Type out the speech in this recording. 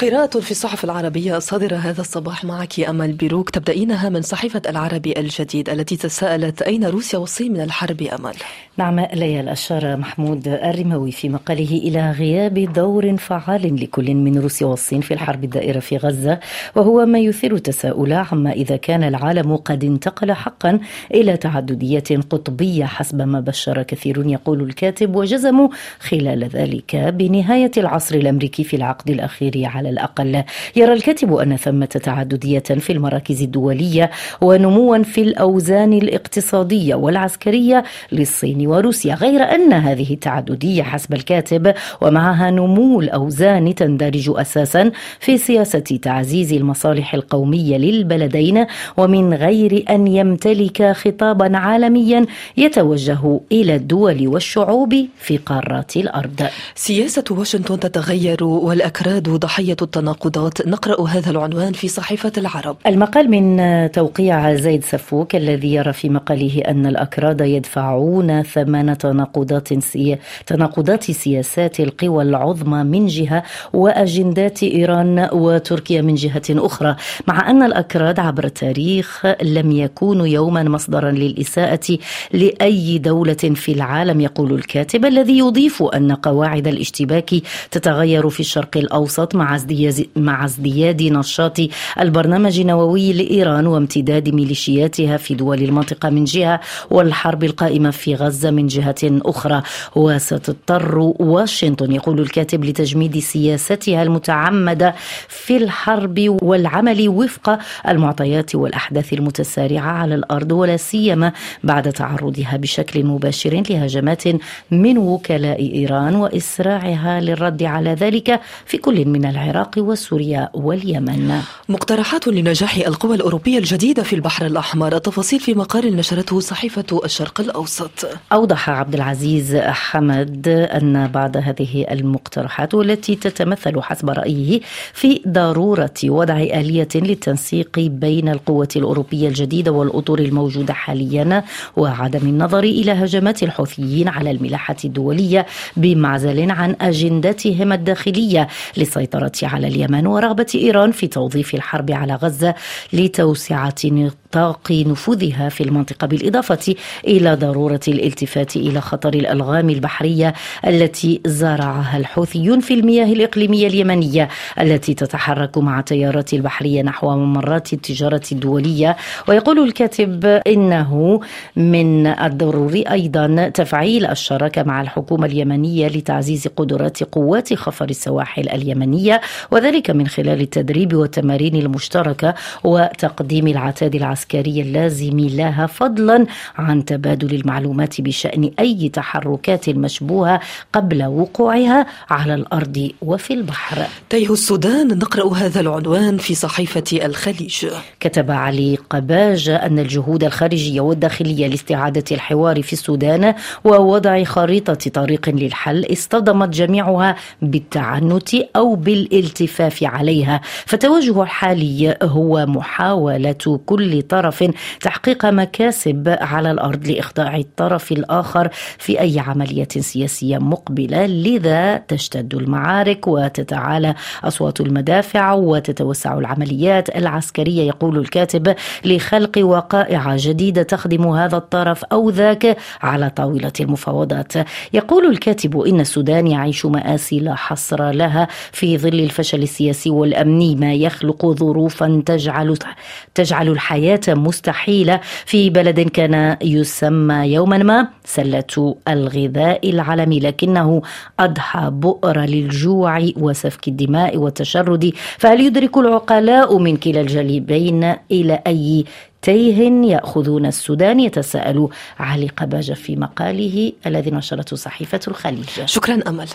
قراءة في الصحف العربية الصادرة هذا الصباح معك أمل بيروك. تبدأينها من صحيفة العربي الجديد التي تساءلت أين روسيا والصين من الحرب أمل؟ نعم ليال أشار محمود الرموي في مقاله إلى غياب دور فعال لكل من روسيا والصين في الحرب الدائرة في غزة وهو ما يثير تساؤلا عما إذا كان العالم قد انتقل حقا إلى تعددية قطبية حسب ما بشر كثيرون يقول الكاتب وجزموا خلال ذلك بنهاية العصر الأمريكي في العقد الأخير على على الأقل. يرى الكاتب أن ثمة تعددية في المراكز الدولية ونموا في الأوزان الاقتصادية والعسكرية للصين وروسيا غير أن هذه التعددية حسب الكاتب ومعها نمو الأوزان تندرج أساسا في سياسة تعزيز المصالح القومية للبلدين ومن غير أن يمتلك خطابا عالميا يتوجه إلى الدول والشعوب في قارات الأرض. سياسة واشنطن تتغير والأكراد ضحية التناقضات. نقرأ هذا العنوان في صحيفة العرب. المقال من توقيع زيد سفوك الذي يرى في مقاله أن الأكراد يدفعون ثمن تناقضات سي... تناقضات سياسات القوى العظمى من جهة وأجندات إيران وتركيا من جهة أخرى مع أن الأكراد عبر التاريخ لم يكونوا يوما مصدرا للإساءة لأي دولة في العالم يقول الكاتب الذي يضيف أن قواعد الاشتباك تتغير في الشرق الأوسط مع مع ازدياد نشاط البرنامج النووي لإيران وامتداد ميليشياتها في دول المنطقة من جهة والحرب القائمة في غزة من جهة أخرى. وستضطر واشنطن يقول الكاتب لتجميد سياستها المتعمدة في الحرب والعمل وفق المعطيات والأحداث المتسارعة على الأرض ولا سيما بعد تعرضها بشكل مباشر لهجمات من وكلاء إيران وإسراعها للرد على ذلك في كل من العراق. العراق وسوريا واليمن. مقترحات لنجاح القوى الأوروبية الجديدة في البحر الأحمر. التفاصيل في مقال نشرته صحيفة الشرق الأوسط. أوضح عبد العزيز حمد أن بعد هذه المقترحات والتي تتمثل حسب رأيه في ضرورة وضع آلية للتنسيق بين القوة الأوروبية الجديدة والأطر الموجودة حاليا وعدم النظر إلى هجمات الحوثيين على الملاحة الدولية بمعزل عن أجندتهم الداخلية للسيطرة على اليمن ورغبة إيران في توظيف الحرب على غزة لتوسعة نطاق نفوذها في المنطقة بالإضافة إلى ضرورة الالتفات إلى خطر الألغام البحرية التي زرعها الحوثيون في المياه الإقليمية اليمنية التي تتحرك مع التيارات البحرية نحو ممرات التجارة الدولية. ويقول الكاتب إنه من الضروري أيضا تفعيل الشراكة مع الحكومة اليمنية لتعزيز قدرات قوات خفر السواحل اليمنية وذلك من خلال التدريب والتمارين المشتركة وتقديم العتاد العسكري اللازم لها فضلا عن تبادل المعلومات بشأن أي تحركات مشبوهة قبل وقوعها على الأرض وفي البحر. تيه السودان نقرأ هذا العنوان في صحيفة الخليج. كتب علي قباج أن الجهود الخارجية والداخلية لاستعادة الحوار في السودان ووضع خريطة طريق للحل اصطدمت جميعها بالتعنت أو بالالتفاف عليها. فالتوجه الحالي هو محاولة كل طرف تحقيق مكاسب على الأرض لإخضاع الطرف الآخر في أي عملية سياسية مقبلة. لذا تشتد المعارك وتتعالى أصوات المدافع وتتوسع العمليات العسكرية يقول الكاتب لخلق وقائع جديدة تخدم هذا الطرف أو ذاك على طاولة المفاوضات. يقول الكاتب إن السودان يعيش مآسي لا حصر لها في ظل الفشل السياسي والأمني. ما يخلق ظروفا تجعل تجعل الحياة مستحيلة. في بلد كان يسمى يوما ما سلة الغذاء العالمي لكنه اضحى بؤر للجوع وسفك الدماء والتشرد. فهل يدرك العقلاء من كلا الجانبين إلى أي تيه يأخذون السودان؟ يتساءل علي قباجة في مقاله الذي نشرته صحيفة الخليج. شكرا أمل.